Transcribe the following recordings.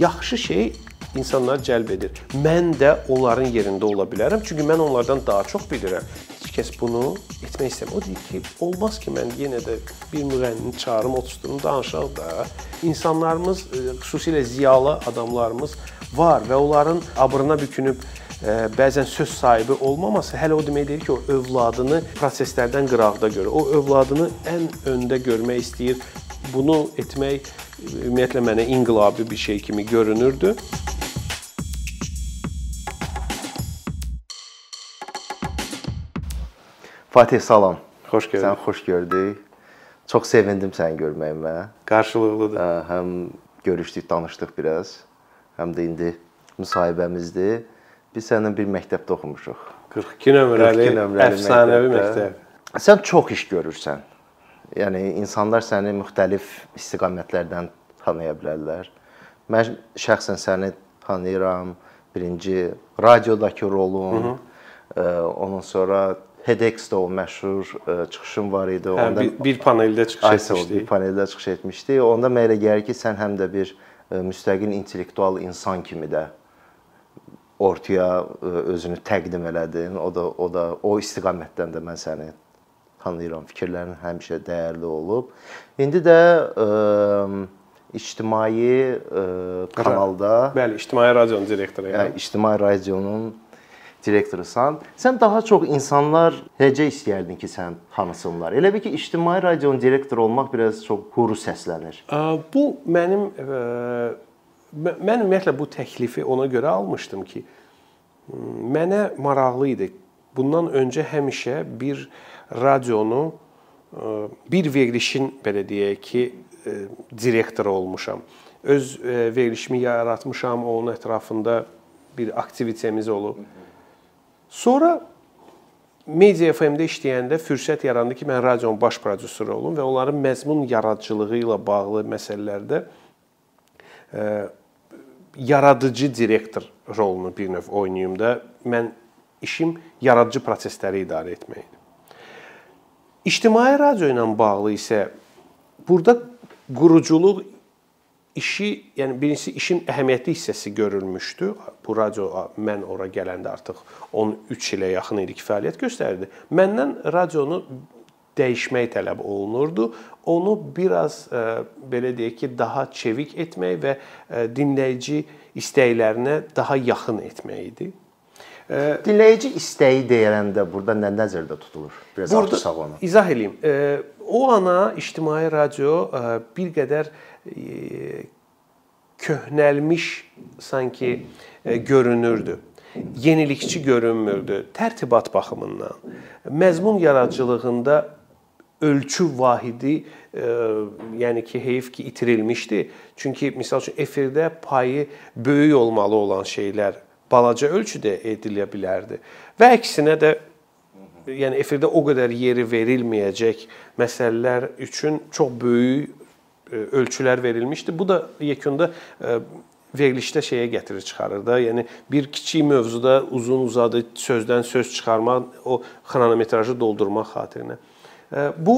yaxşı şey insanları cəlb edir. Mən də onların yerində ola bilərəm, çünki mən onlardan daha çox bilirəm. Heç kəs bunu etmək istəmir. O deyir ki, olmaz ki, mən yenə də bir müğənnini çağırım, oturtdurum, danışaq da. İnsanlarımız, e, xüsusilə ziyalı adamlarımız var və onların abrına bükünüb bəzən söz sahibi olmaması hələ o demək deyil ki, o övladını proseslərdən qıraqda görür. O övladını ən öndə görmək istəyir. Bunu etmək ümumiyyətlə mənə inqilabi bir şey kimi görünürdü. Fatih salam. Xoş gördük. Sən xoş gördük. Çox sevindim səni görməyimə. Qarşılıqlıdır. Həm görüşdük, danışdıq biraz. Həm də indi müsahibəmizdir. Biz səninlə bir məktəbdə oxumuşuq. 42 nömrəli, 42 nömrəli əfsanəvi məktəb. Sən çox iş görürsən. Yəni insanlar səni müxtəlif istiqamətlərdən tanıya bilərlər. Mən şəxsən səni tanıyıram. Birinci radiodakı rolun, Hı -hı. ondan sonra TEDx-də o məşhur çıxışın var idi. Hə, Onda bir, bir paneldə çıxış etmişdi. Bir paneldə çıxış etmişdi. Onda mənə elə gəlir ki, sən həm də bir müstəqil intellektual insan kimi də ortaya özünü təqdim elədin. O da o da o istiqamətdən də mən səni tanıyıram. Fikirlərin həmişə dəyərli olub. İndi də ə, ictimai ə, kanalda, bəli, ictimai radionun direktoruyam. Yəni ictimai radionun direktorusan. Sən daha çox insanlar necə istəyərdin ki, sən tanısınlar? Elə bil ki, ictimai radionun direktoru olmaq biraz çox quru səslənir. Bu mənim mən ümumiyyətlə bu təklifi ona görə almışdım ki, mənə maraqlı idi. Bundan öncə həmişə bir radionu bir verilişin belə deyək ki, direktoru olmuşam. Öz verilişimi yaratmışam, onun ətrafında bir aktivitemiz olub. Sonra Media FM-də işləyəndə fürsət yarandı ki, mən radionun baş prodüseri olum və onların məzmun yaradıcılığı ilə bağlı məsələlərdə yaradıcı direktor rolunu bir növ oynayım da mən işim yaradıcı prosesləri idarə etməkdir. İctimai radio ilə bağlı isə burada quruculuq işi, yəni birincisi işin əhəmiyyətli hissəsi görülmüşdü. Bu radio mən ora gələndə artıq 13 ilə yaxın idi ki, fəaliyyət göstərdi. Məndən radionu dəyişmək tələb olunurdu. Onu biraz e, belə deyək ki, daha çevik etmək və e, dinləyici istəklərinə daha yaxın etmək idi. E, dinləyici istəyi deyiləndə burada nə nəzərdə tutulur? Biraz burada açsaq onu. İzah eləyim. O ana ictimai radio bir qədər köhnəlmiş sanki görünürdü yenilikçi görünmürdü. Tərtibat baxımından, məzmun yaradıcılığında ölçü vahidi e, yəni ki, heyf ki itirilmişdi. Çünki misal üçün efirdə payı böyük olmalı olan şeylər balaca ölçüdə edilə bilərdi. Və əksinə də yəni efirdə o qədər yeri verilməyəcək məsələlər üçün çox böyük e, ölçülər verilmişdi. Bu da yekunda e, verilişdə şeyə gətirir çıxarır da. Yəni bir kiçik mövzuda uzun-uzadı sözdən söz çıxarmaq, o xronometrajı doldurmaq xatirinə. Bu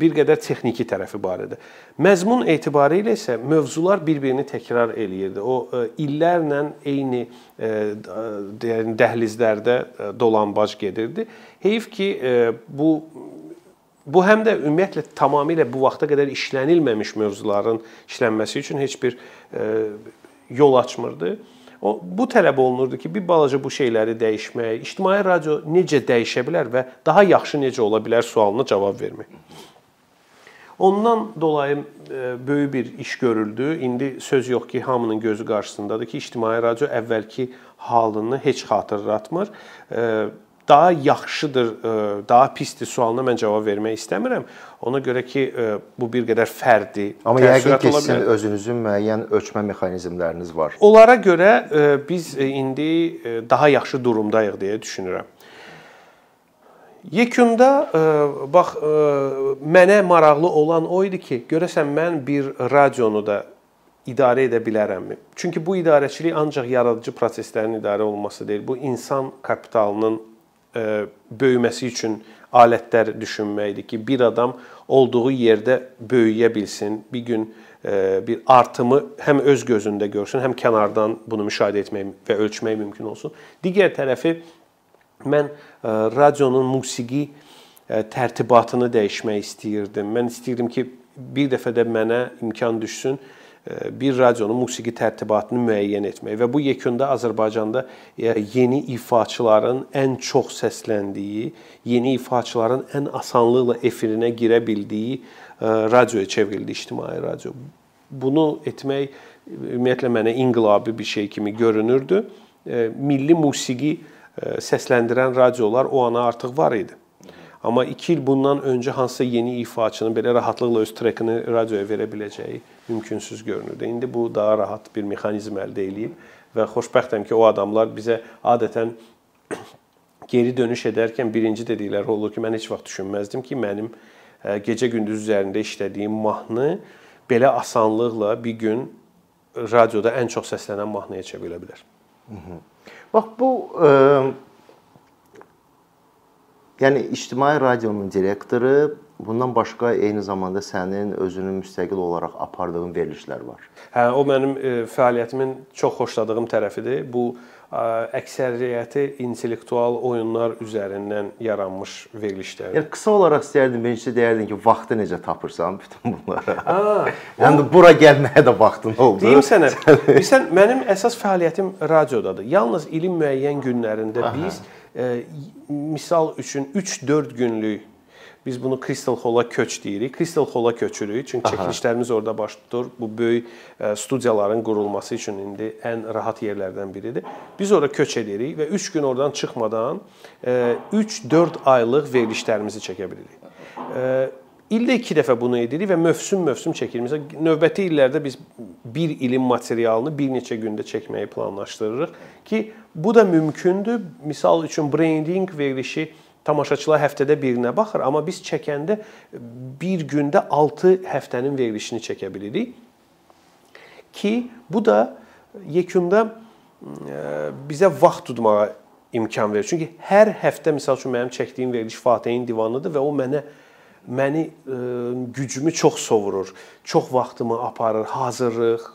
bir qədər texniki tərəfi barədə. Məzmun etibarı ilə isə mövzular bir-birini təkrar eləyirdi. O illərlə eyni yəni dəhlizlərdə dolanbac gedirdi. Heyf ki, bu bu həm də ümumiyyətlə tamamilə bu vaxta qədər işlənilməmiş mövzuların işlənməsi üçün heç bir yol açmırdı. O bu tələb olunurdu ki, bir balaca bu şeyləri dəyişmək, ictimai radio necə dəyişə bilər və daha yaxşı necə ola bilər sualına cavab vermək. Ondan dolayı e, böyük bir iş görüldü. İndi söz yox ki, hamının gözü qarşısındadır ki, ictimai radio əvvəlki halını heç xatırlatmır e, daha yaxşıdır, e, daha pisdir sualına mən cavab vermək istəmirəm. Ona görə ki, e, bu bir qədər fərdi. Amma yəqin ki, sizin özünüzün müəyyən ölçmə mexanizmləriniz var. Onlara görə e, biz indi daha yaxşı durumdayıq deyə düşünürəm. Yekunda bax mənə maraqlı olan o idi ki, görəsən mən bir radionu da idarə edə bilərəmmi? Çünki bu idarəçilik ancaq yaradıcı proseslərin idarə olunması deyil, bu insan kapitalının E, böyüməsi üçün alətlər düşünməkdir ki, bir adam olduğu yerdə böyüyə bilsin, bir gün bir artımı həm öz gözündə görsün, həm kənardan bunu müşahidə etmək və ölçmək mümkün olsun. Digər tərəfi mən radionun musiqi tərtibatını dəyişmək istəyirdim. Mən istəyirdim ki, bir dəfə də mənə imkan düşsün bir radionun musiqi tərtibatını müəyyən etmək və bu yekunda Azərbaycanda yeni ifaçıların ən çox səsləndiyi, yeni ifaçıların ən asanlıqla efirinə girə bildiyi radioya çevrildi ictimai radio. Bunu etmək ümumiyyətlə mənə inqilabi bir şey kimi görünürdü. Milli musiqi səsləndirən radiolar o ana artıq var idi. Amma 2 il bundan öncə hansısa yeni ifaçının belə rahatlıqla öz trekini radioya verə biləcəyi mümkünsüz görünürdü. İndi bu daha rahat bir mexanizm əldə eləyib və xoşbəxtəm ki, o adamlar bizə adətən geri dönüş edərkən birinci dedikləri olur ki, mən heç vaxt düşünməzdim ki, mənim gecə-gündüz üzərində işlədiyim mahnı belə asanlıqla bir gün radioda ən çox səslənən mahnıya çevrilə bilər. Bax bu ə, yəni ictimai radionun direktoru Bundan başqa eyni zamanda sənin özünün müstəqil olaraq apardığın verilişlər var. Hə, o mənim e, fəaliyyətimin çox xoşladığım tərəfidir. Bu əksəriyyəti intellektual oyunlar üzərindən yaranmış verilişlərdir. Yəni qısa olaraq istərdim birincisi deyərdin ki, vaxtı necə tapırsan bütün bunlara? Ha, yəni o... bura gəlməyə də vaxtın oldu. Deyim sənə. Bilirsən, mənim əsas fəaliyyətim radiodadır. Yalnız ilin müəyyən günlərində Aha. biz e, misal üçün 3-4 günlük Biz bunu Crystal Hall-a köç deyirik. Crystal Hall-a köçürük. Çünki Aha. çəkilişlərimiz orada baş tutur. Bu böyük e, studiyaların qurulması üçün indi ən rahat yerlərdən biridir. Biz ora köç edirik və 3 gün oradan çıxmadan 3-4 e, aylıq verilişlərimizi çəkə bilirik. E, ildə 2 dəfə bunu edirik və mövsüm-mövsüm çəkirik. Məsələn, növbəti illərdə biz 1 ilin materialını bir neçə gündə çəkməyi planlaşdırırıq ki, bu da mümkündür. Misal üçün branding verilişi Tamaşaçılar həftədə birinə baxır, amma biz çəkəndə bir gündə 6 həftənin verilişini çəkə bilirik. Ki bu da yekunda bizə vaxt tutmağa imkan verir. Çünki hər həftə məsəl üçün mənim çəkdiyim veriliş Fatehin divanıdır və o mənə məni gücümü çox sovurur. Çox vaxtımı aparır, hazırlıq,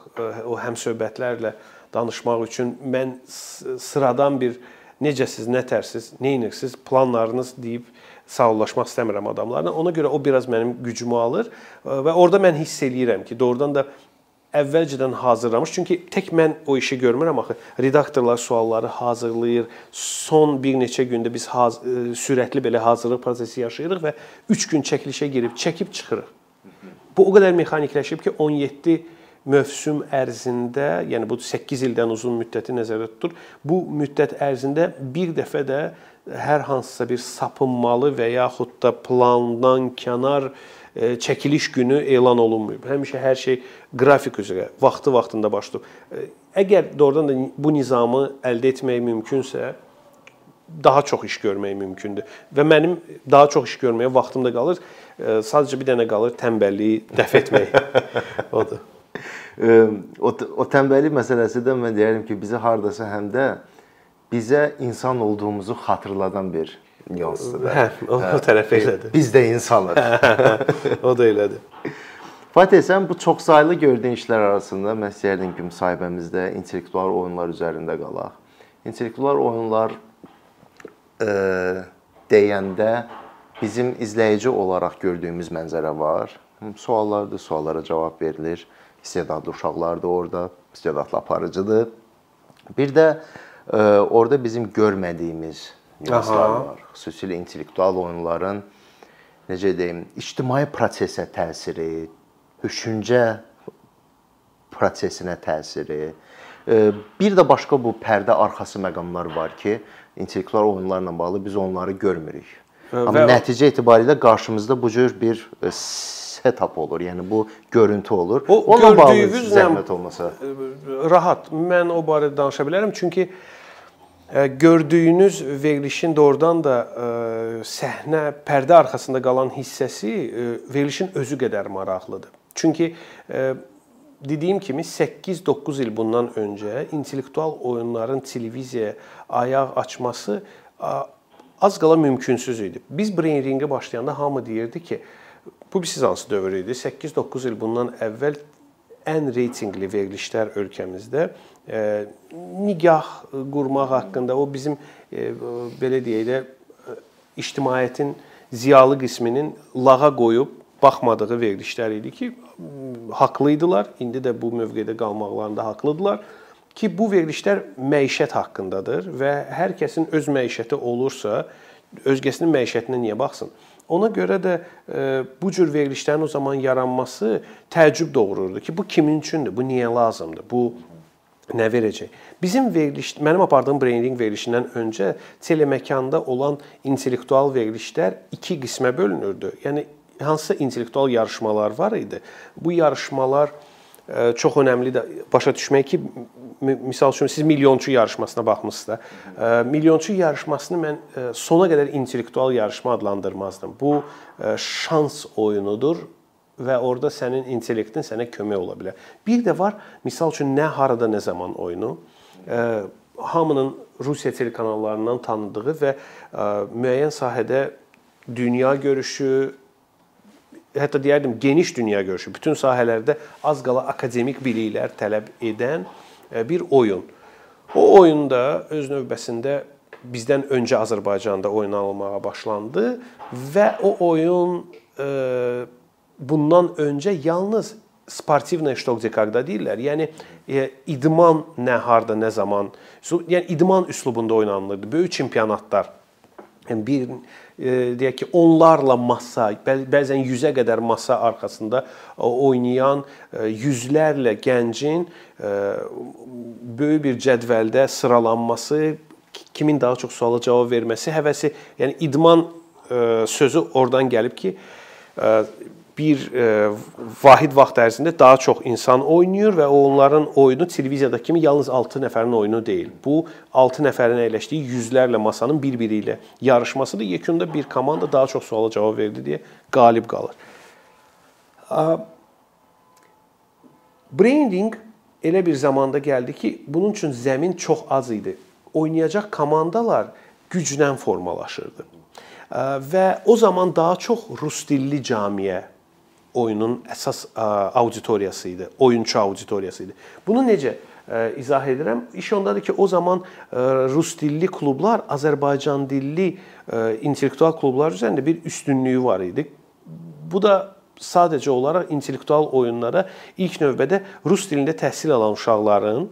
o həmsöhbətlərlə danışmaq üçün mən sıradan bir necəsiz, nətərsiz, nə edirsiniz, planlarınız deyib sağollaşmaq istəmirəm adamlarla. Ona görə o biraz mənim gücümü alır və orada mən hiss eləyirəm ki, doğrudan da əvvəlcədən hazırlamış. Çünki tək mən o işi görmürəm axı. Redaktorlar sualları hazırlayır. Son bir neçə gündə biz haz sürətli belə hazırlıq prosesi yaşayırıq və 3 gün çəkilişə girib çəkib çıxırıq. Bu o qədər mexanikləşib ki, 17 mövsüm ərzində, yəni bu 8 ildən uzun müddəti nəzərdə tutur. Bu müddət ərzində bir dəfə də hər hansısa bir sapınmalı və yaxud da plandan kənar e, çəkiliş günü elan olunmayıb. Həmişə hər şey qrafik üzrə, vaxtı-vaxtında baş tutub. E, əgər doğrudan da bu nizamı əldə etmək mümkünsə, daha çox iş görmək mümkündür. Və mənim daha çox iş görməyə vaxtım da qalır. E, sadəcə bir dənə qalır tənbəlliyi dəf etmək. Odur o, o tənbəllik məsələsi də mən deyərdim ki, bizi hardasa həm də bizə insan olduğumuzu xatırladan bir nüansdır. Hə, o, o tərəf elədir. Biz də insanıq. o da elədir. Fatih, sən bu çoxsaylı gördüyün işlər arasında mən istəyərdim ki, müsahibəmizdə intellektual oyunlar üzərində qalaq. İntellektual oyunlar e, deyəndə bizim izləyici olaraq gördüyümüz mənzərə var. Suallardır, suallara cavab verilir istedadlı uşaqlardır orada, istedadlı aparıcıdır. Bir də e, orada bizim görmədiyimiz nüanslar var. Xüsusilə intellektual oyunların necə deyim, ictimai prosesə təsiri, düşüncə prosesinə təsiri. Bir də başqa bu pərdə arxası məqamlar var ki, intellektual oyunlarla bağlı biz onları görmürük. Amma Və nəticə etibarilə qarşımızda bu cür bir setup olur. Yəni bu görüntü olur. O Onunla bağlı zəhmət olmasa rahat. Mən o barədə danışa bilərəm çünki e, gördüyünüz verilişin doğrudan da e, səhnə pərdə arxasında qalan hissəsi e, verilişin özü qədər maraqlıdır. Çünki dediyim kimi 8-9 il bundan öncə intellektual oyunların televiziyaya ayaq açması az qala mümkünsüz idi. Biz Brain Ring-ə başlayanda hamı deyirdi ki, Bu siz hansı dövr idi? 8-9 il bundan əvvəl ən reytinqli verilişlər ölkəmizdə nigah qurmaq haqqında o bizim belə deyək də ictimaiyyətin ziyalı qisminin lağa qoyub baxmadığı verilişlər idi ki, haqlı idilər. İndi də bu mövqedə qalmaqlarında haqlıdırlar ki, bu verilişlər məişət haqqındadır və hər kəsin öz məişəti olursa, özgəsinin məişətinə niyə baxsın? Ona görə də e, bu cür verilişlərin o zaman yaranması təəccüb doğururdu ki, bu kimin üçündür? Bu niyə lazımdır? Bu nə verəcək? Bizim veriliş, mənim apardığım brendinq verilişindən öncə teleməkanda olan intellektual verilişlər iki qismə bölünürdü. Yəni hansısa intellektual yarışmalar var idi. Bu yarışmalar çox önəmlidir başa düşmək ki, misal üçün siz milyonçu yarışmasına baxmısınız da. Milyonçu yarışmasını mən sona qədər intellektual yarışma adlandırmazdım. Bu şans oyunudur və orada sənin intellektin sənə kömək ola bilər. Bir də var, misal üçün nə harada nə zaman oyunu hamının Rusiya telekanallarından tanıdığı və müəyyən sahədə dünya görüşü, hətta deyərdim geniş dünya görüşü, bütün sahələrdə az qala akademik biliklər tələb edən E, bir oyun. O oyunda öz növbəsində bizdən öncə Azərbaycanda oynanılmağa başlandı və o oyun e, bundan öncə yalnız sportivnaya ştokdekagda deyirlər. Yəni e, idman nə harda, nə zaman, yəni idman üslubunda oynanılırdı. Böyük çempionatlar. Yəni bir deyək ki, onlarla masa, bəzən 100-ə qədər masa arxasında oynayan yüzlərlə gəncin böyük bir cədvəldə sıralanması, kimin daha çox suala cavab verməsi həvəsi, yəni idman sözü oradan gəlib ki, bir e, vahid vaxt ərzində daha çox insan oynayır və onların oyunu televiziyadakı kimi yalnız 6 nəfərin oyunu deyil. Bu 6 nəfərin əyləşdiyi yüzlərlə masanın bir-biri ilə yarışmasıdır. Yekunda bir komanda daha çox suala cavab verdi deyə qalib qalır. Branding elə bir zamanda gəldi ki, bunun üçün zəmin çox az idi. Oynayacaq komandalar güclə formalaşırdı. Və o zaman daha çox rus dilli camiyə oyunun əsas auditoriyası idi, oyunçu auditoriyası idi. Bunu necə izah edirəm? İş ondadır ki, o zaman rus dilli klublar Azərbaycan dilli intellektual klublar üzərində bir üstünlüyü var idi. Bu da sadəcə olaraq intellektual oyunlara ilk növbədə rus dilində təhsil alan uşaqların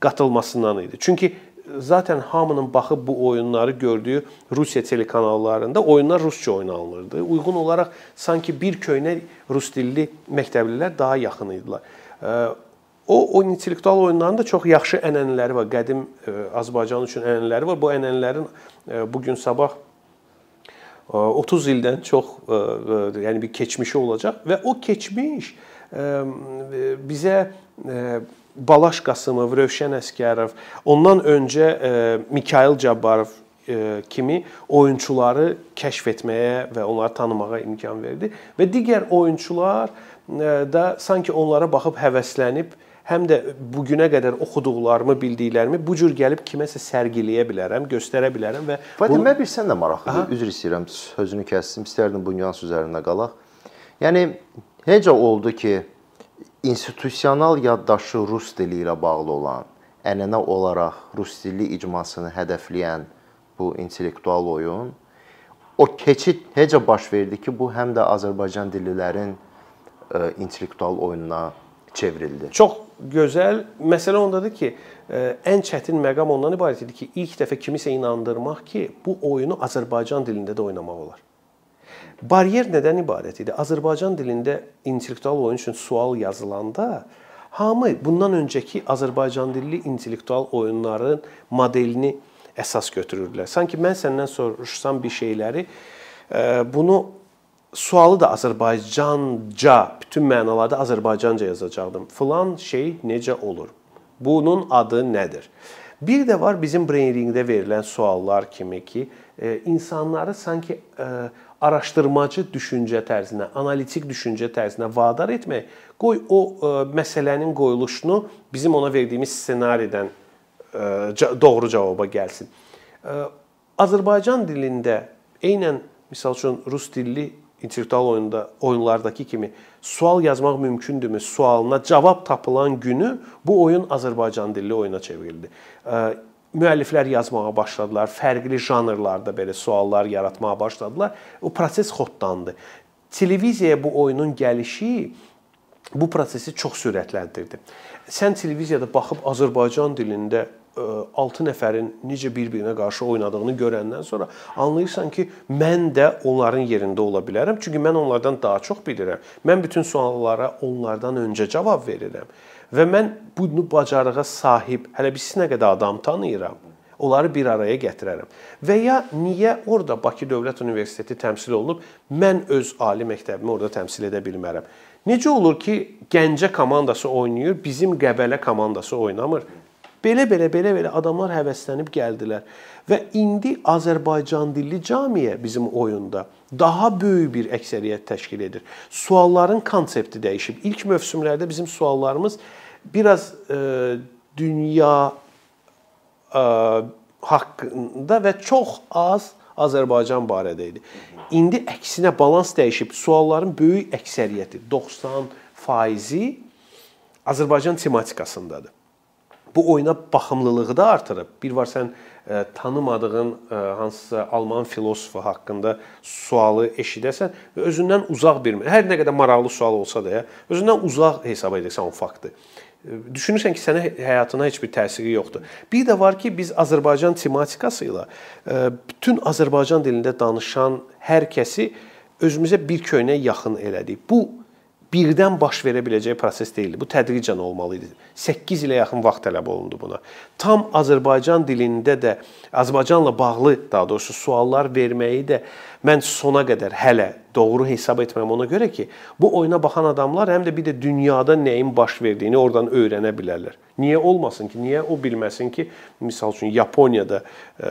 qatılmasından idi. Çünki zaten hamının baxıb bu oyunları gördüyü Rusiya telekanallarında oyunlar rusca oynanılırdı. Uyğun olaraq sanki bir köynə rus dilli məktəblilər daha yaxın idilər. O, o intellektual oyunların da çox yaxşı ənənələri var. Qədim Azərbaycan üçün ənənələri var. Bu ənənələrin bu gün sabah 30 ildən çox yəni bir keçmişi olacaq və o keçmiş bizə Balaş Qasımov, Rövşən Əskərov, ondan öncə e, Mikayıl Cabbarov e, kimi oyunçuları kəşf etməyə və onları tanımağa imkan verdi və digər oyunçular e, da sanki onlara baxıb həvəslənib həm də bu günə qədər oxuduqlarımı, bildiklərimi bu cür gəlib kiməsə sərgiləyə bilərəm, göstərə bilərəm və Fatimə bunu... bir sən də maraqlıdır. Üzr istəyirəm, sözünü kəsdim. İstərdim bu nüans üzərində qalaq. Yəni necə oldu ki, institusional yaddaşı rus dili ilə bağlı olan, ənənə olaraq rus dilli icmasını hədəfləyən bu intellektual oyun o keçid necə baş verdi ki, bu həm də Azərbaycan dillilərin e, intellektual oyununa çevrildi. Çox gözəl. Məsələ ondadır ki, e, ən çətin məqam ondan ibarət idi ki, ilk dəfə kimisə inandırmaq ki, bu oyunu Azərbaycan dilində də oynamaq olar. Baryer nədən ibarət idi? Azərbaycan dilində intellektual oyun üçün sual yazılanda hamı bundan öncəki Azərbaycan dilli intellektual oyunların modelini əsas götürürdülər. Sanki mən səndən soruşsam bir şeyləri, e, bunu sualı da Azərbaycanca, bütün mənalarda Azərbaycanca yazacaqdım. Filan şey necə olur? Bunun adı nədir? Bir də var bizim brainringdə verilən suallar kimi ki, e, insanları sanki e, araşdırmacı düşüncə tərzinə, analitik düşüncə tərzinə vadar etmək, qoy o ə, e, məsələnin qoyuluşunu bizim ona verdiyimiz ssenaridən ə, e, doğru cavaba gəlsin. Ə, e, Azərbaycan dilində eynən misal üçün rus dilli intellektual oyunda oyunlardakı kimi sual yazmaq mümkündürmü sualına cavab tapılan günü bu oyun Azərbaycan dilli oyuna çevrildi. Müəlliflər yazmağa başladılar, fərqli janrlarda belə suallar yaratmağa başladılar. O proses xodlandı. Televiziyaya bu oyunun gəlişi bu prosesi çox sürətləndirdi. Sən televiziyada baxıb Azərbaycan dilində 6 nəfərin necə bir-birinə qarşı oynadığını görəndən sonra anlayırsan ki, mən də onların yerində ola bilərəm. Çünki mən onlardan daha çox bilirəm. Mən bütün suallara onlardan öncə cavab verirəm. Və mən bunu bacarığa sahib, hələ biz nə qədər adam tanıyıram, onları bir araya gətirərəm. Və ya niyə orada Bakı Dövlət Universiteti təmsil olunub, mən öz ali məktəbimi orada təmsil edə bilmərəm? Necə olur ki, Gəncə komandası oynayır, bizim Qəbələ komandası oynamır? Belə-belə belə-belə adamlar həvəslənib gəldilər. Və indi Azərbaycan dilli camiyə bizim oyunda daha böyük bir əksəriyyət təşkil edir. Sualların konsepti dəyişib. İlk mövsümlərdə bizim suallarımız biraz e, dünya e, haqqında və çox az Azərbaycan barədə idi. İndi əksinə balans dəyişib. Sualların böyük əksəriyyəti 90 faizi Azərbaycan tematikasındadır bu oyuna baxımlılığı da artırıb. Bir var sən ə, e, tanımadığın ə, e, hansısa alman filosofu haqqında sualı eşidəsən və özündən uzaq bir hər nə qədər maraqlı sual olsa da, özündən uzaq hesab edirsən o faktı. E, düşünürsən ki, sənə həyatına heç bir təsiri yoxdur. Bir də var ki, biz Azərbaycan tematikası ilə bütün Azərbaycan dilində danışan hər kəsi özümüzə bir köynək yaxın elədik. Bu birdən baş verə biləcək proses deyildi. Bu tədricən olmalı idi. 8 ilə yaxın vaxt tələb olundu buna. Tam Azərbaycan dilində də Azərbaycanla bağlı, daha doğrusu suallar verməyi də mən sona qədər hələ doğru hesab etmirəm ona görə ki, bu oyuna baxan adamlar həm də bir də dünyada nəyin baş verdiyini oradan öyrənə bilərlər. Niyə olmasın ki? Niyə o bilməsin ki, misal üçün Yaponiyada e,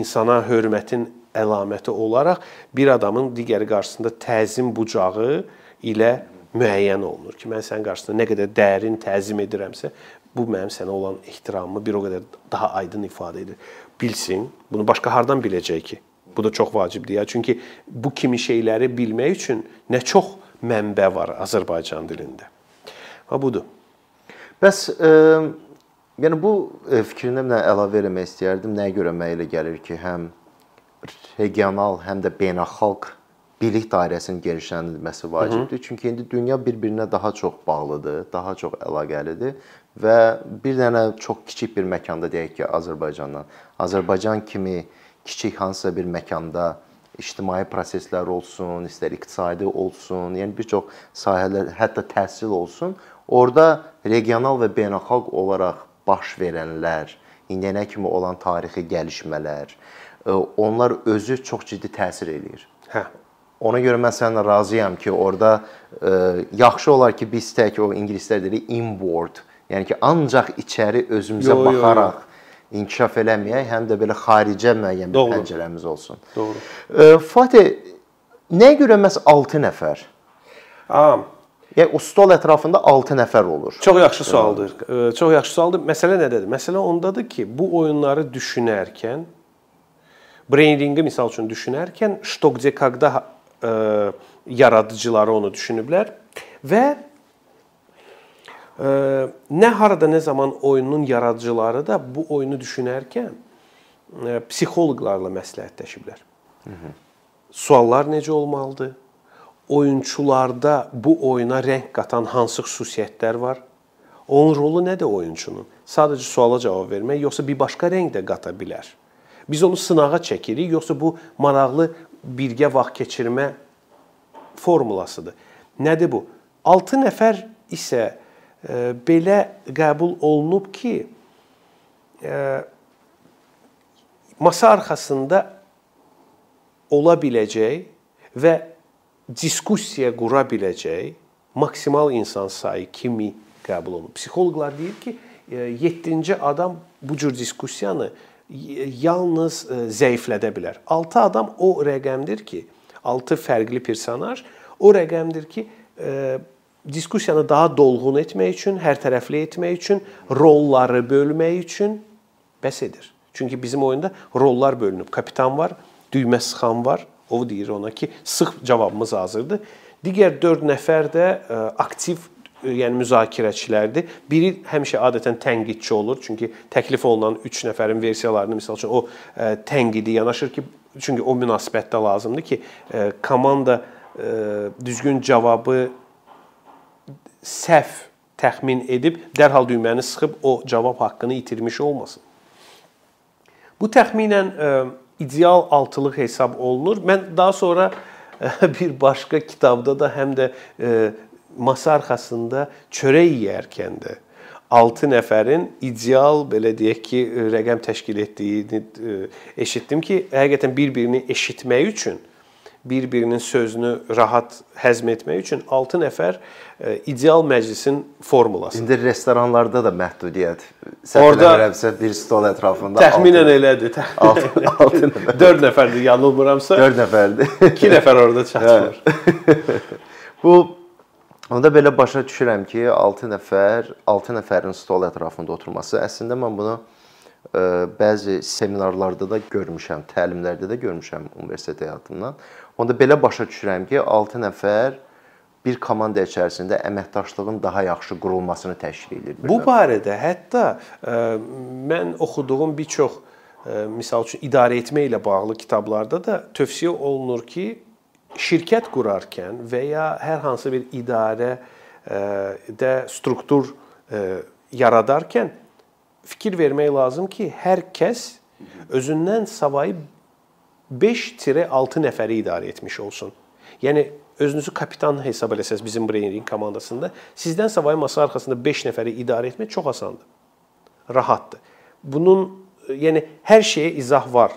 insana hörmətin əlaməti olaraq bir adamın digəri qarşısında təzim bucağı ilə müəyyən olunur ki, mən sənin qarşısında nə qədər dərin təzim edirəmsə, bu mənim sənə olan ehtiramımı bir o qədər daha aydın ifadə edir. Bilsin, bunu başqa hardan biləcək ki? Bu da çox vacibdir ya. Çünki bu kimi şeyləri bilmək üçün nə çox mənbə var Azərbaycan dilində. Ha budur. Bəs e, yəni bu e, fikrinə mən əlavə eləmək istəyərdim. Nəyə görə mənə elə gəlir ki, həm regional, həm də beynəlxalq bilik dairəsinin genişləndirilməsi vacibdir. Hı -hı. Çünki indi dünya bir-birinə daha çox bağlıdır, daha çox əlaqəlidir və bir dənə çox kiçik bir məkanda deyək ki, Azərbaycandan Azərbaycan kimi kiçik hansısa bir məkanda ictimai proseslər olsun, istər iqtisadi olsun, yəni bir çox sahələr, hətta təhsil olsun, orada regional və beynəlxalq olaraq baş verənlər, indiyənə kimi olan tarixi gəlişmələr, e, onlar özü çox ciddi təsir eləyir. Hə. Ona görə mən səninlə razıyam ki, orada ə, yaxşı olar ki, biz tək o ingilislər deyir inward, yəni ki, ancaq içəri özümüzə yo, baxaraq yo, yo. inkişaf eləməyək, həm də belə xaricə müəyyən bir Doğru. pəncərəmiz olsun. Doğru. Ə, Fatih, nəyə görə məs 6 nəfər? Am. Yəni o stol ətrafında 6 nəfər olur. Çox yaxşı sualdır. E, çox yaxşı sualdır. Məsələ nədədir? Məsələ ondadır ki, bu oyunları düşünərkən breyninqi misal üçün düşünərkən ştok dekaqda yaradıcıları onu düşünüblər və nə harada nə zaman oyunun yaradıcıları da bu oyunu düşünərkən psixoloqlarla məsləhətləşiblər. Hı -hı. Suallar necə olmalıdır? Oyunçularda bu oyuna rəng qatan hansı xüsusiyyətlər var? Onun rolu nədir oyunçunun? Sadəcə suala cavab vermək, yoxsa bir başqa rəng də qata bilər? Biz onu sınağa çəkirik, yoxsa bu maraqlı birgə vaxt keçirmə formulasıdır. Nədir bu? 6 nəfər isə e, belə qəbul olunub ki, e, masa arxasında ola biləcək və diskussiya qura biləcək maksimal insan sayı kimi qəbul olunub. Psixoloqlar deyir ki, 7-ci e, adam bu cür diskussiyanı yalnız e, zəiflədə bilər. 6 adam o rəqəmdir ki, 6 fərqli personaj o rəqəmdir ki, e, diskussiyanı daha dolğun etmək üçün, hər tərəfli etmək üçün, rolları bölmək üçün bəs edir. Çünki bizim oyunda rollar bölünüb. Kapitan var, düymə sıxan var, O deyir ona ki, sıx cavabımız hazırdır. Digər 4 nəfər də aktiv yəni müzakirəçilərdir. Biri həmişə adətən tənqidçi olur, çünki təklif olunan 3 nəfərin versiyalarını məsəl üçün o tənqidi yanaşır ki, çünki o münasibətdə lazımdır ki, komanda düzgün cavabı səhv təxmin edib dərhal düyməni sıxıb o cavab haqqını itirmiş olmasın. Bu təxminən ideal altılıq hesab olunur. Mən daha sonra bir başqa kitabda da həm də masa arxasında çörək yeyərkən də 6 nəfərin ideal belə deyək ki, rəqəm təşkil etdiyini eşitdim ki, həqiqətən bir-birini eşitmək üçün bir-birinin sözünü rahat həzm etmək üçün 6 nəfər ideal məclisin formulasıdır. İndi restoranlarda da məhdudiyyət. Orda bir stol ətrafında təxminən elədir. 6 nəfər. 4 nəfərdir, yanılmıramsa. 4 nəfərdir. 2 nəfər orada çatmır. Bu Onda belə başa düşürəm ki, 6 nəfər, 6 nəfərin stol ətrafında oturması, əslində mən bunu ə, bəzi seminarlarda da görmüşəm, təlimlərdə də görmüşəm universitet həyatımdan. Onda belə başa düşürəm ki, 6 nəfər bir komanda içərisində əməkdaşlığın daha yaxşı qurulmasını təşkil edir. Bu barədə hətta ə, mən oxuduğum bir çox ə, misal üçün idarə etmə ilə bağlı kitablarda da tövsiyə olunur ki, şirkət qurarkən və ya hər hansı bir idarə də struktur yaradarkən fikir vermək lazım ki, hər kəs özündən savayı 5-6 nəfəri idarə etmiş olsun. Yəni özünüzü kapitan hesab eləsəz bizim Brainring komandasında sizdən savayı masa arxasında 5 nəfəri idarə etmək çox asandır. Rahatdır. Bunun yəni hər şeyə izah var.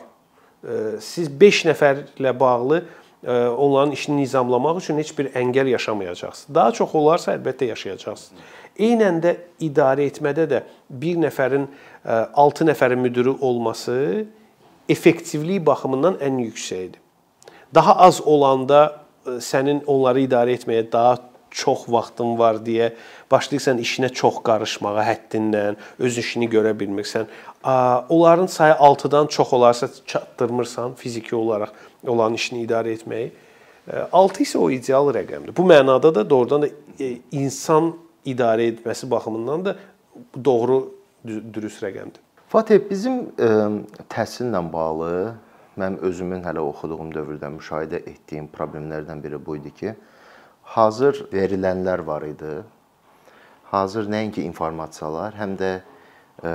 Siz 5 nəfərlə bağlı onların işini nizamlamaq üçün heç bir əngəl yaşamayacaqsınız. Daha çox olarsa əlbəttə yaşayacaqsınız. Eynən də idarə etmədə də bir nəfərin 6 nəfərin müdiri olması effektivlik baxımından ən yüksəkdir. Daha az olanda sənin onları idarə etməyə daha çox vaxtın var deyə başlayırsan işinə çox qarışmağa həddindən, öz işini görə bilmirsən. Onların sayı 6-dan çox olarsa çatdırmırsan fiziki olaraq olan işini idarə etməyi. 6 isə o ideal rəqəmdir. Bu mənada da doğrudan da e, insan idarə etməsi baxımından da doğru dürüst rəqəmdir. Fatih, bizim e, təhsillə bağlı mənim özümün hələ oxuduğum dövrdə müşahidə etdiyim problemlərdən biri bu idi ki, hazır verilənlər var idi. Hazır nəinki informasiyalar, həm də ə,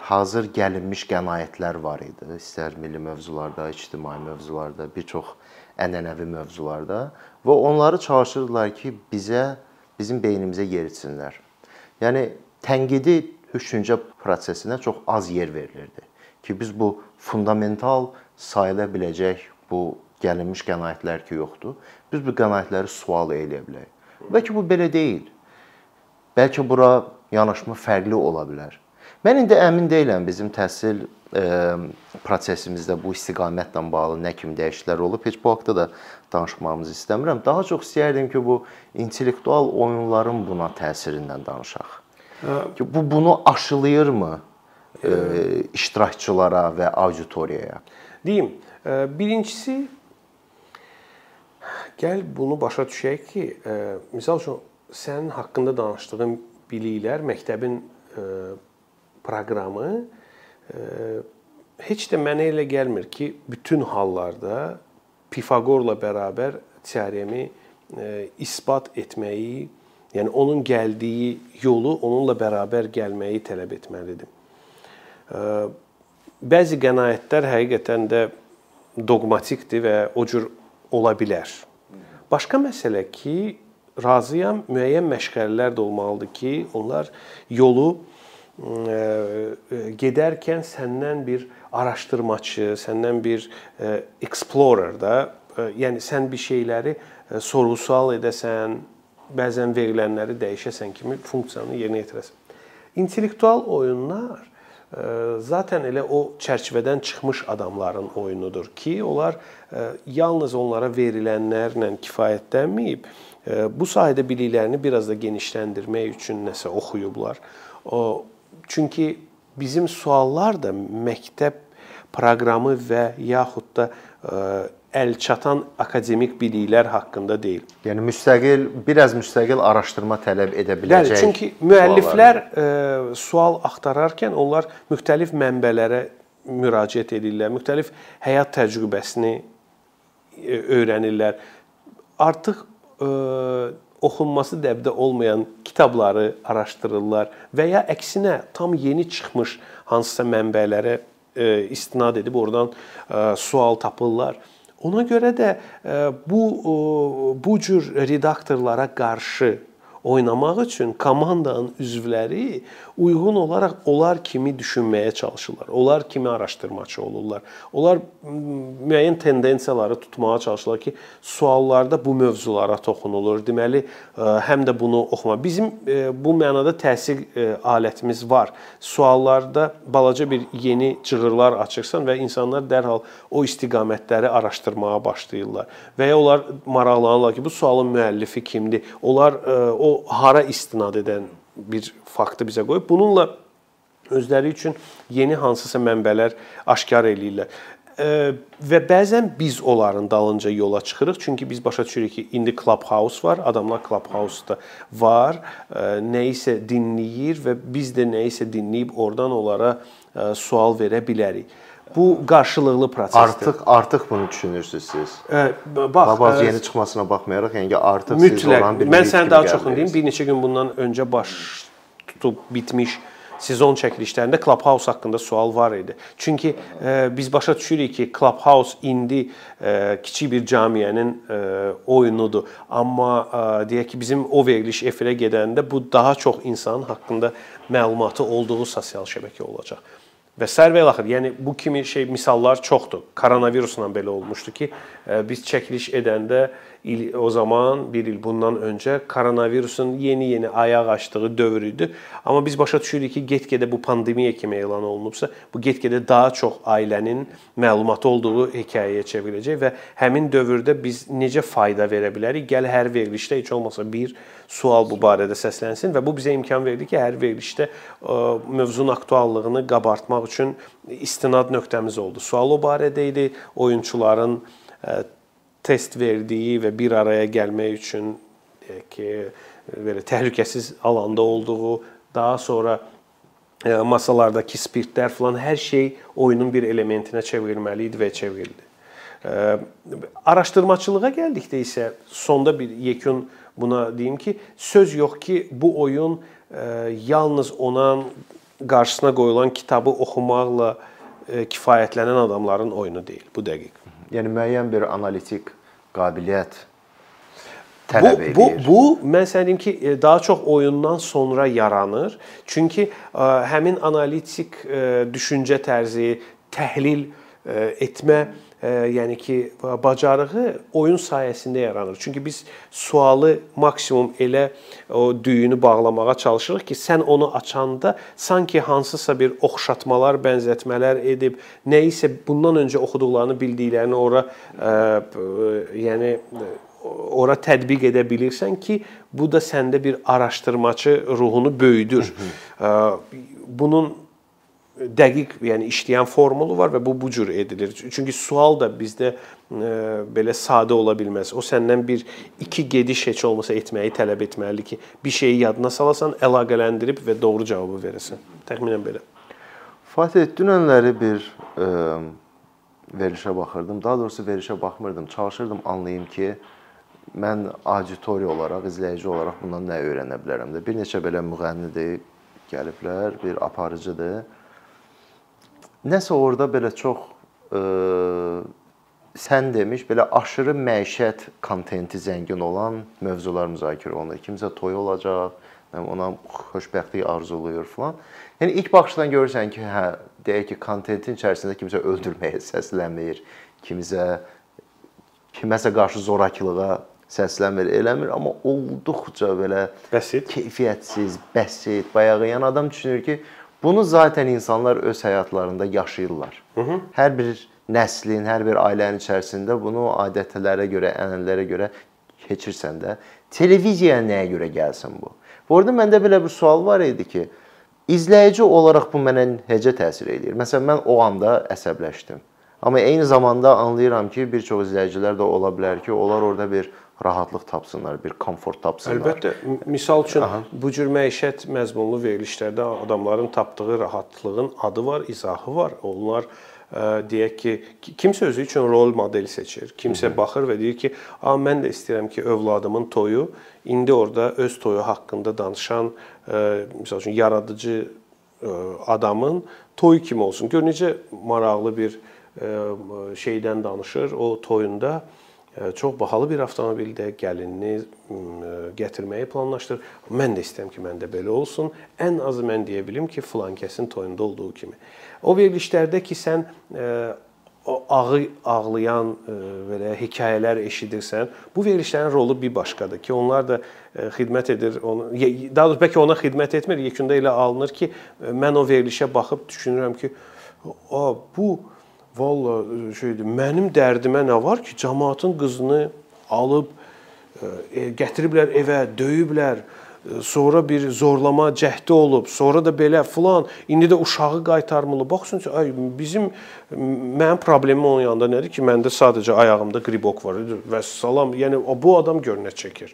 hazır gəlinmiş qənaətlər var idi. İstər milli mövzularda, ictimai mövzularda, bir çox ənənəvi mövzularda və onları çalışırdılar ki, bizə bizim beynimizə yeritsinlər. Yəni tənqidi düşüncə prosesinə çox az yer verilirdi ki, biz bu fundamental sayıla biləcək bu gəlinmiş qənaətlər ki, yoxdur. Biz bu qənaətləri sual eləyə bilərik. Bəlkə bu belə deyil. Bəlkə bura yanaşma fərqli ola bilər. Mən indi əmin deyiləm bizim təhsil e, prosesimizdə bu istiqamətlə bağlı nə kimi dəyişikliklər olub. Heç bu haqqda da danışmağımızı istəmirəm. Daha çox istəyərdim ki, bu intellektual oyunların buna təsirindən danışaq. Ki bu bunu aşılayırmı e, iştirakçılara və auditoriyaya? Deyim, e, birincisi gəl bunu başa düşək ki, e, məsəl üçün sənin haqqında danışdığın biliklər məktəbin e, proqramı e, heç də mənə elə gəlmir ki, bütün hallarda Pifaqorla bərabər teoremi e, isbat etməyi, yəni onun gəldiyi yolu onunla bərabər gəlməyi tələb etməlidir. E, bəzi qənaətlər həqiqətən də doqmatikdir və o cür ola bilər. Başqa məsələ ki, razıyam, müəyyən məşğələlər də olmalıdır ki, onlar yolu gedərkən səndən bir araşdırmaçı, səndən bir explorer da, yəni sən bir şeyləri sorğu-sual edəsən, bəzən verilənləri dəyişəsən kimi funksiyanı yerinə yetirəsən. İntellektual oyunlar zaten elə o çərçivədən çıxmış adamların oyunudur ki, onlar yalnız onlara verilənlərlə kifayətlənməyib, bu sahədə biliklərini biraz da genişləndirmək üçün nəsə oxuyublar. O Çünki bizim suallar da məktəb proqramı və yaxud da əl çatan akademik biliklər haqqında deyil. Yəni müstəqil, biraz müstəqil araşdırma tələb edə biləcək. Bəli, çünki müəlliflər e, sual axtararkən onlar müxtəlif mənbələrə müraciət edirlər, müxtəlif həyat təcrübəsini e, öyrənirlər. Artıq e, oxunması dəbdə olmayan kitabları araşdırırlar və ya əksinə tam yeni çıxmış hansısa mənbələrə e, istinad edib oradan e, sual tapırlar. Ona görə də e, bu bu cür redaktorlara qarşı oynamaq üçün komandanın üzvləri uyğun olaraq onlar kimi düşünməyə çalışırlar. Onlar kimi araşdırmaçı olurlar. Onlar müəyyən tendensiyaları tutmağa çalışırlar ki, suallarda bu mövzulara toxunulur. Deməli, həm də bunu oxuma. Bizim bu mənada təsir alətimiz var. Suallarda balaca bir yeni cığırlar açırsan və insanlar dərhal o istiqamətləri araşdırmağa başlayırlar. Və ya onlar maraqlanırlar ki, bu sualın müəllifi kimdir? Onlar o hara istinad edən bir faktı bizə qoyub. Bununla özləri üçün yeni hansısa mənbələr aşkar eləyirlər. Və bəzən biz onların dalınca yola çıxırıq. Çünki biz başa düşürük ki, indi Clubhouse var, adamlar Clubhouse-da var, nə isə dinləyir və biz də nə isə dinləyib oradan onlara sual verə bilərik. Bu qarşılıqlı prosesdir. Artıq artıq bunu düşünürsüz siz. Ə, bax, Babaz yeni çıxmasına baxmayaraq, yəni artıq mütləq, siz olan bir Mən sənə daha çoxunu deyim. Bir neçə gün bundan öncə baş tutub bitmiş sezon çəkilişlərində Clubhouse haqqında sual var idi. Çünki ə, biz başa düşürük ki, Clubhouse indi ə, kiçik bir cəmiyyənin ə, oyunudur. Amma ə, deyək ki, bizim o veriliş efirə gedəndə bu daha çox insanın haqqında məlumatı olduğu sosial şəbəkə olacaq. Və sər və axır, yəni bu kimi şey misallar çoxdur. Koronavirusla belə olmuşdu ki, e, biz çəkiliş edəndə il o zaman bir il bundan öncə koronavirusun yeni-yeni ayaq açdığı dövr idi. Amma biz başa düşürük ki, get-gedə bu pandemiya kimi elan olunubsa, bu get-gedə daha çox ailənin məlumatı olduğu hekayəyə çevriləcək və həmin dövrdə biz necə fayda verə bilərik? Gəl hər verilişdə heç olmasa bir sual bu barədə səslənsin və bu bizə imkan verdi ki, hər verilişdə mövzunun aktuallığını qabartmaq üçün istinad nöqtəmiz oldu. Sual o barədə idi, oyunçuların test verdiyi və bir araya gəlmək üçün deyək ki, belə təhlükəsiz alanda olduğu, daha sonra e, masalardakı spirtlər falan hər şey oyunun bir elementinə çevrilməli idi və çevrildi. E, araşdırmaçılığa gəldikdə isə sonda bir yekun buna deyim ki, söz yox ki, bu oyun e, yalnız ona qarşısına qoyulan kitabı oxumaqla kifayətlənən adamların oyunu deyil bu dəqiq. Yəni müəyyən bir analitik qabiliyyət tələb edir. Bu bu mən sənə deyim ki, e, daha çox oyundan sonra yaranır. Çünki e, həmin analitik e, düşüncə tərzi, təhlil etmə yəni ki, bacarığı oyun sayəsində yaranır. Çünki biz sualı maksimum elə o düyünü bağlamağa çalışırıq ki, sən onu açanda sanki hansısa bir oxşatmalar, bənzətmələr edib, nə isə bundan öncə oxuduqlarını bildiklərini ora ə, yəni ora tətbiq edə bilirsən ki, bu da səndə bir araşdırmaçı ruhunu böyüdür. Bunun dəqiq, yəni işləyən formulu var və bu bu cür edilir. Çünki sual da bizdə e, belə sadə ola bilməz. O səndən bir iki gediş heç olmasa etməyi tələb etməlidir ki, bir şeyi yadına salasan, əlaqələndirib və doğru cavabı verəsən. Təxminən belə. Fatih, dünənləri bir e, verilişə baxırdım. Daha doğrusu verilişə baxmırdım. Çalışırdım anlayım ki, mən auditoriya olaraq, izləyici olaraq bundan nə öyrənə bilərəm də. Bir neçə belə müğənnidir gəliblər, bir aparıcıdır Nəsə orada belə çox ə, e, sən demiş belə aşırı məişət kontenti zəngin olan mövzular müzakirə olunur. Kimsə toy olacaq, ona xoşbəxtlik arzulayır falan. Yəni ilk baxışdan görürsən ki, hə, deyək ki, kontentin içərisində kimsə öldürməyə səslənmir, kimsə kiməsə qarşı zorakılığa səslənmir, eləmir, amma olduqca belə bəsit, keyfiyyətsiz, bəsit, bayağı yəni adam düşünür ki, Bunu zaten insanlar öz həyatlarında yaşayırlar. Hı -hı. Hər bir nəslin, hər bir ailənin içərisində bunu adətlərə görə, ənənələrə görə keçirsən də, televiziyaya nəyə görə gəlsin bu? Bu arada məndə belə bir sual var idi ki, izləyici olaraq bu mənə necə təsir eləyir? Məsələn, mən o anda əsəbləşdim. Amma eyni zamanda anlayıram ki, bir çox izləyicilər də ola bilər ki, onlar orada bir rahatlıq tapsınlar, bir komfort tapsınlar. Əlbəttə, misal üçün Aha. bu cür məişət məzmunlu verilişlərdə adamların tapdığı rahatlığın adı var, izahı var. Onlar ə, deyək ki, kimsə özü üçün rol model seçir. Kimsə Hı -hı. baxır və deyir ki, "A, mən də istəyirəm ki, övladımın toyu indi orada öz toyu haqqında danışan, ə, misal üçün yaradıcı ə, adamın toyu kimi olsun." Gör necə maraqlı bir şeydən danışır o toyunda çox bahalı bir avtomobildə gəlinini gətirməyi planlaşdırır. Mən də istəyirəm ki, məndə belə olsun. Ən azı mən deyə bilim ki, filan kəsin toyunda olduğu kimi. O verilişlərdə ki, sən o ağı ağlayan belə hekayələr eşidirsən, bu verilişlərin rolu bir başqadır ki, onlar da xidmət edir, onu daha doğrusu bəlkə ona xidmət etmir, yekunda elə alınır ki, mən o verilişə baxıb düşünürəm ki, a bu Valla e, şeydir, mənim dərdimə nə var ki, cəmaatın qızını alıb e, gətiriblər evə, döyüblər, e, sonra bir zorlama cəhdi olub, sonra da belə filan, indi də uşağı qaytarmalı. Baxsın, ay bizim mənim problemim onun yanında nədir ki, məndə sadəcə ayağımda qribok var və salam, yəni bu adam gör nə çəkir.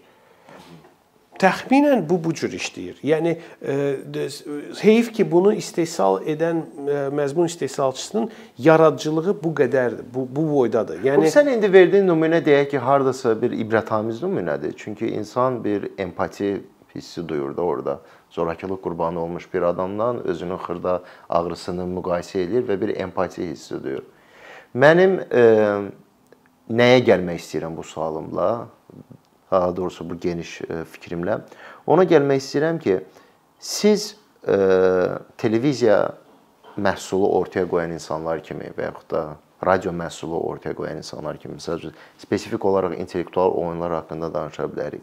Təxminən bu bu cür işləyir. Yəni e, heyf ki, bunu istehsal edən e, məzmun istehsalçısının yaradıcılığı bu qədərdir, bu bu boydadır. Yəni Bu sən indi verdiyin nümunə deyək ki, hardasa bir ibrətamiz nümunədir. Çünki insan bir empati hissi duyur da orada. Zorakılıq qurbanı olmuş bir adamdan özünün xırda ağrısını müqayisə edir və bir empati hissi duyur. Mənim e, nəyə gəlmək istəyirəm bu sualımla? Daha doğrusu bu geniş e, fikrimlə. Ona gəlmək istəyirəm ki, siz e, televiziya məhsulu ortaya qoyan insanlar kimi və yaxud da radio məhsulu ortaya qoyan insanlar kimi, məsəl üçün spesifik olaraq intellektual oyunlar haqqında danışa bilərik.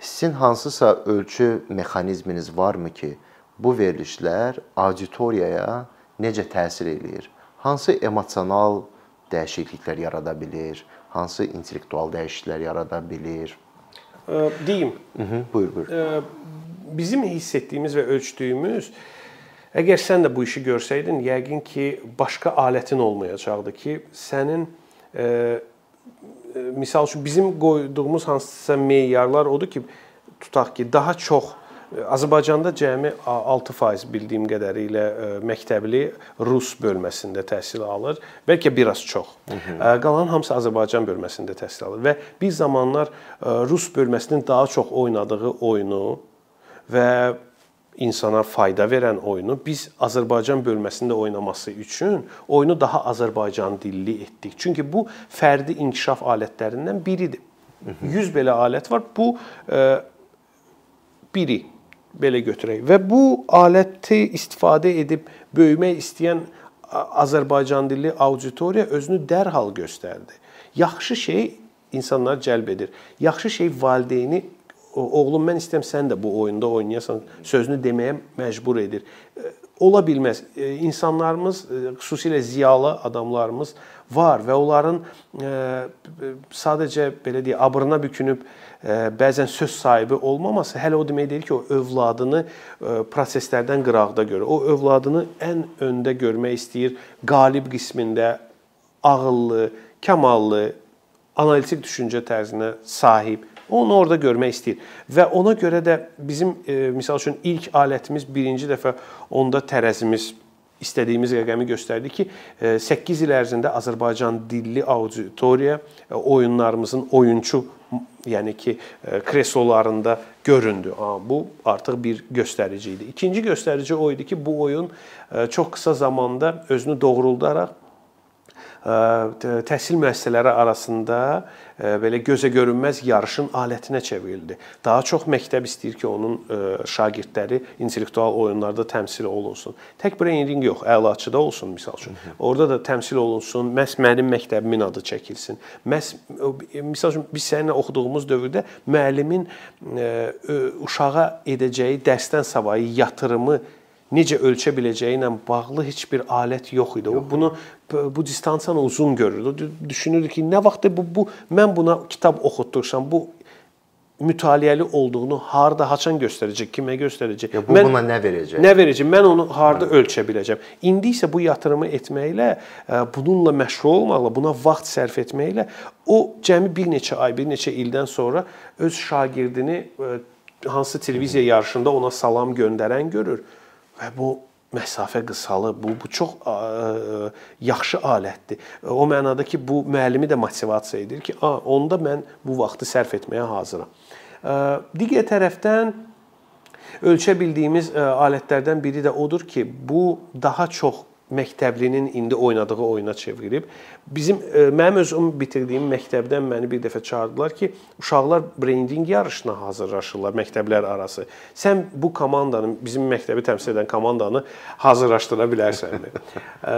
Sizin hansısa ölçü mexanizminiz varmı ki, bu verilişlər auditoriyaya necə təsir eləyir? Hansı emosional dəyişikliklər yarada bilir? Hansı intellektual dəyişikliklər yarada bilir? Deyim. Mhm, buyur, buyur. Bizim hiss etdiyimiz və ölçdüyümüz əgər sən də bu işi görsəydin, yəqin ki, başqa alətin olmayacaqdı ki, sənin misal üçün bizim qoyduğumuz hansısa meyarlar odur ki, tutaq ki, daha çox Azərbaycanda cəmi 6% bildiyim qədərilə məktəbli rus bölməsində təhsil alır. Bəlkə biraz çox. Qalan hamısı Azərbaycan bölməsində təhsil alır və bir zamanlar rus bölməsinin daha çox oynadığı oyunu və insana fayda verən oyunu biz Azərbaycan bölməsində oynaması üçün oyunu daha Azərbaycan dilli etdik. Çünki bu fərdi inkişaf alətlərindən biridir. 100 belə alət var. Bu biri belə götürək. Və bu aləti istifadə edib böyümək istəyən Azərbaycan dilli auditoriya özünü dərhal göstərdi. Yaxşı şey insanlar cəlb edir. Yaxşı şey valideyni oğlum mən istəyirəm sən də bu oyunda oynayasan sözünü deməyə məcbur edir. Ola bilməz. İnsanlarımız, xüsusilə ziyalı adamlarımız var və onların sadəcə belə deyə abrına bükünüb bəzən söz sahibi olmaması hələ o demək deyil ki, o övladını proseslərdən qıraqda görür. O övladını ən öndə görmək istəyir, qalib qismində ağıllı, kamallı, analitik düşüncə tərzinə sahib. Onu orada görmək istəyir. Və ona görə də bizim e, misal üçün ilk alətimiz birinci dəfə onda tərəzimiz istədiyimiz rəqəmi göstərdi ki, 8 il ərzində Azərbaycan dilli auditoriya oyunlarımızın oyunçu yəni ki, kreslolarında göründü. Bu artıq bir göstərici idi. İkinci göstərici o idi ki, bu oyun çox qısa zamanda özünü doğruldaraq təhsil müəssisələri arasında belə gözə görünməz yarışın alətinə çevrildi. Daha çox məktəb istəyir ki, onun şagirdləri intellektual oyunlarda təmsil olunsun. Tək brainstorming yox, əlaçıda olsun misal üçün. Orada da təmsil olunsun, məhz mənim məktəbimin adı çəkilsin. Məhz misal üçün biz səninlə oxuduğumuz dövrdə müəllimin uşağa edəcəyi dərsdən savayı yatırımı necə ölçə biləcəyi ilə bağlı heç bir alət yox idi. O bunu bu distansiyanı uzun görürdü. Düşünürdü ki, nə vaxt bu bu mən buna kitab oxutdursam, bu mütaliəli olduğunu harda, haçan göstərəcək, kimə göstərəcək? Ya bu mən, buna nə verəcək? Nə verəcək? Mən onu harda hə. ölçə biləcəm? İndi isə bu yatırımı etməklə, e, bununla məşğul olmaqla, buna vaxt sərf etməklə o cəmi bir neçə ay, bir neçə ildən sonra öz şagirdini e, hansı televiziya yarışında ona salam göndərən görür və bu məsafə qısalır. Bu bu çox ə, yaxşı alətdir. O mənada ki, bu müəllimi də motivasiya edir ki, a, onda mən bu vaxtı sərf etməyə hazıram. Ə, digər tərəfdən ölçə bildiyimiz ə, alətlərdən biri də odur ki, bu daha çox məktəblinin indi oynadığı oyuna çevrilib. Bizim e, mənim özüm bitirdiyim məktəbdən məni bir dəfə çağırdılar ki, uşaqlar brendinq yarışına hazırlaşırlar məktəblər arası. Sən bu komandanın, bizim məktəbi təmsil edən komandanı hazırlaşdıra bilərsənmi? E,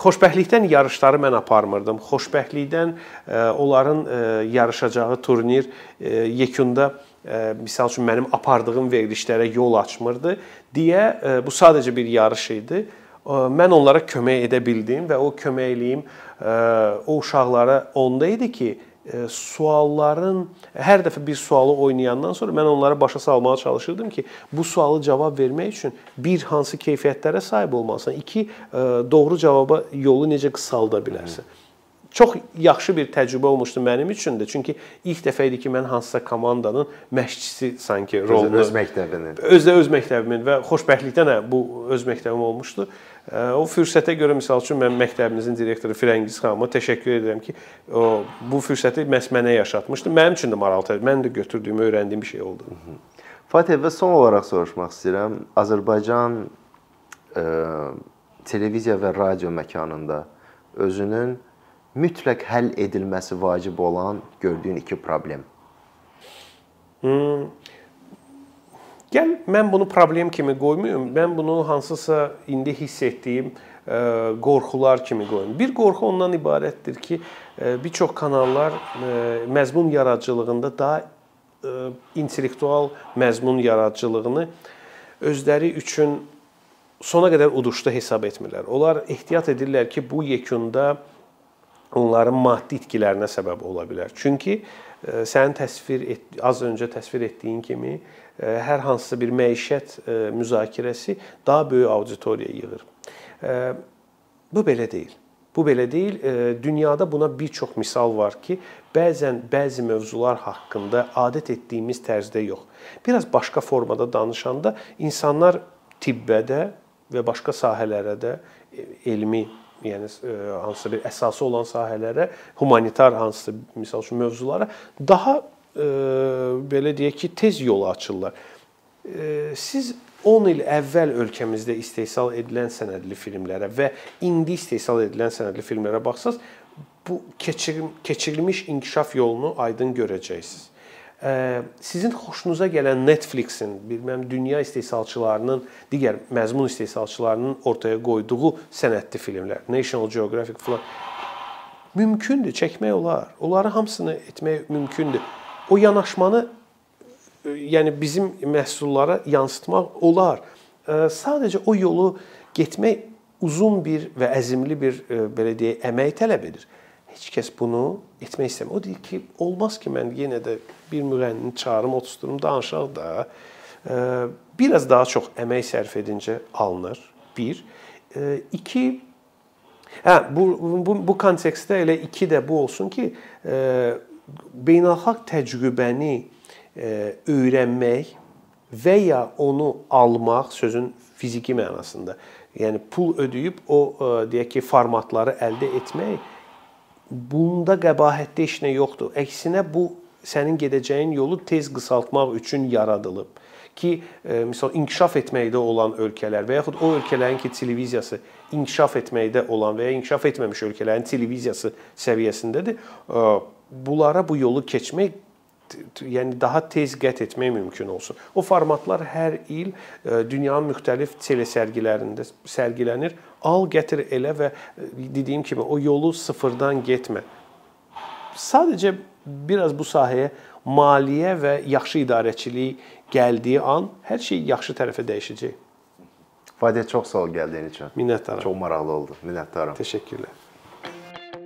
xoşbəxtlikdən yarışları mən aparmırdım. Xoşbəxtlikdən e, onların yarışacağı turnir yekunda misal üçün mənim apardığım verilişlərə yol açmırdı deyə bu sadəcə bir yarış idi mən onlara kömək edə bildim və o köməkliyim o uşaqlara onda idi ki, sualların hər dəfə bir sualı oynayandan sonra mən onlara başa salmağa çalışırdım ki, bu sualı cavab vermək üçün bir hansı keyfiyyətlərə sahib olmalısan, iki doğru cavaba yolu necə qısalda bilərsən. Çox yaxşı bir təcrübə olmuşdu mənim üçün də. Çünki ilk dəfə idi ki, mən hansısa komandanın məşqçisi sanki rolunu öz, öz məktəbinin. Özdə öz məktəbimin və xoşbəxtlikdən hə, bu öz məktəbim olmuşdu. O fürsətə görə məsəl üçün mən məktəbimizin direktoru Firəngiz xanıma təşəkkür edirəm ki, o bu fürsəti məhz mənə yaşatmışdı. Mənim üçün də maraqlı, mən də götürdüyüm, öyrəndiyim bir şey oldu. Fatih və son olaraq soruşmaq istəyirəm. Azərbaycan ə, televiziya və radio məkanında özünün mütləq həll edilməsi vacib olan gördüyün iki problem. Hmm. Gəl mən bunu problem kimi qoymayım. Mən bunu hansısa indi hiss etdiyim e, qorxular kimi qoyum. Bir qorxu ondan ibarətdir ki, e, bir çox kanallar e, məzmun yaradıcılığında daha intellektual məzmun yaradıcılığını özləri üçün sona qədər uduşda hesab etmirlər. Onlar ehtiyat edirlər ki, bu yekunda onların maddi itkilərinə səbəb ola bilər. Çünki sənin təsvir et, az öncə təsvir etdiyin kimi hər hansısa bir məişət müzakirəsi daha böyük auditoriya yığır. Bu belə deyil. Bu belə deyil. Dünyada buna bir çox misal var ki, bəzən bəzi mövzular haqqında adət etdiyimiz tərzdə yox. Biraz başqa formada danışanda insanlar tibbə də və başqa sahələrə də elmi yəni hansısa bir əsası olan sahələrə, humanitar hansısa məsəl üçün mövzulara daha belə deyək ki, tez yol açırlar. Siz 10 il əvvəl ölkəmizdə istehsal edilən sənədli filmlərə və indi istehsal edilən sənədli filmlərə baxsaz, bu keçirilmiş inkişaf yolunu aydın görəcəksiniz. Sizin xoşunuza gələn Netflix-in, bilməm, dünya istehsalçılarının, digər məzmun istehsalçılarının ortaya qoyduğu sənədli filmlər, National Geographic falan mümkündür, çəkmək olar. Onları hamısını etmək mümkündür o yanaşmanı e, yəni bizim məhsullara yansıtmaq olar. E, sadəcə o yolu getmək uzun bir və əzimli bir e, belə deyək əmək tələb edir. Heç kəs bunu etmək istəmir. O deyir ki, olmaz ki, mən yenə də bir müğənnini çağırım, otururum, danışaq da. Biraz daha çox əmək sərf edincə alınır. 1. 2 Hə, bu bu bu kontekstdə elə 2 də bu olsun ki, beynəlxalq təcrübəni e, öyrənmək və ya onu almaq sözün fiziki mənasında, yəni pul ödəyib o e, deyək ki, formatları əldə etmək bunda qəbahətli heç nə yoxdur. Əksinə bu sənin gedəcəyin yolu tez qısaltmaq üçün yaradılıb ki, e, misal inkişaf etməkdə olan ölkələr və yaxud o ölkələrin ki, televiziyası inkişaf etməkdə olan və ya inkişaf etməmiş ölkələrin televiziyası səviyyəsindədir bunlara bu yolu keçmək yəni daha tez qət etmək mümkün olsun. O formatlar hər il e, dünyanın müxtəlif telesərgilərində sərgilənir. Al, gətir elə və e, dediyim kimi o yolu sıfırdan getmə. Sadəcə biraz bu sahəyə maliyyə və yaxşı idarəçilik gəldiyi an hər şey yaxşı tərəfə dəyişəcək. Fadiyə çox sağ ol gəldiyin üçün. Minnətdaram. Çox maraqlı oldu. Minnətdaram. Təşəkkürlər.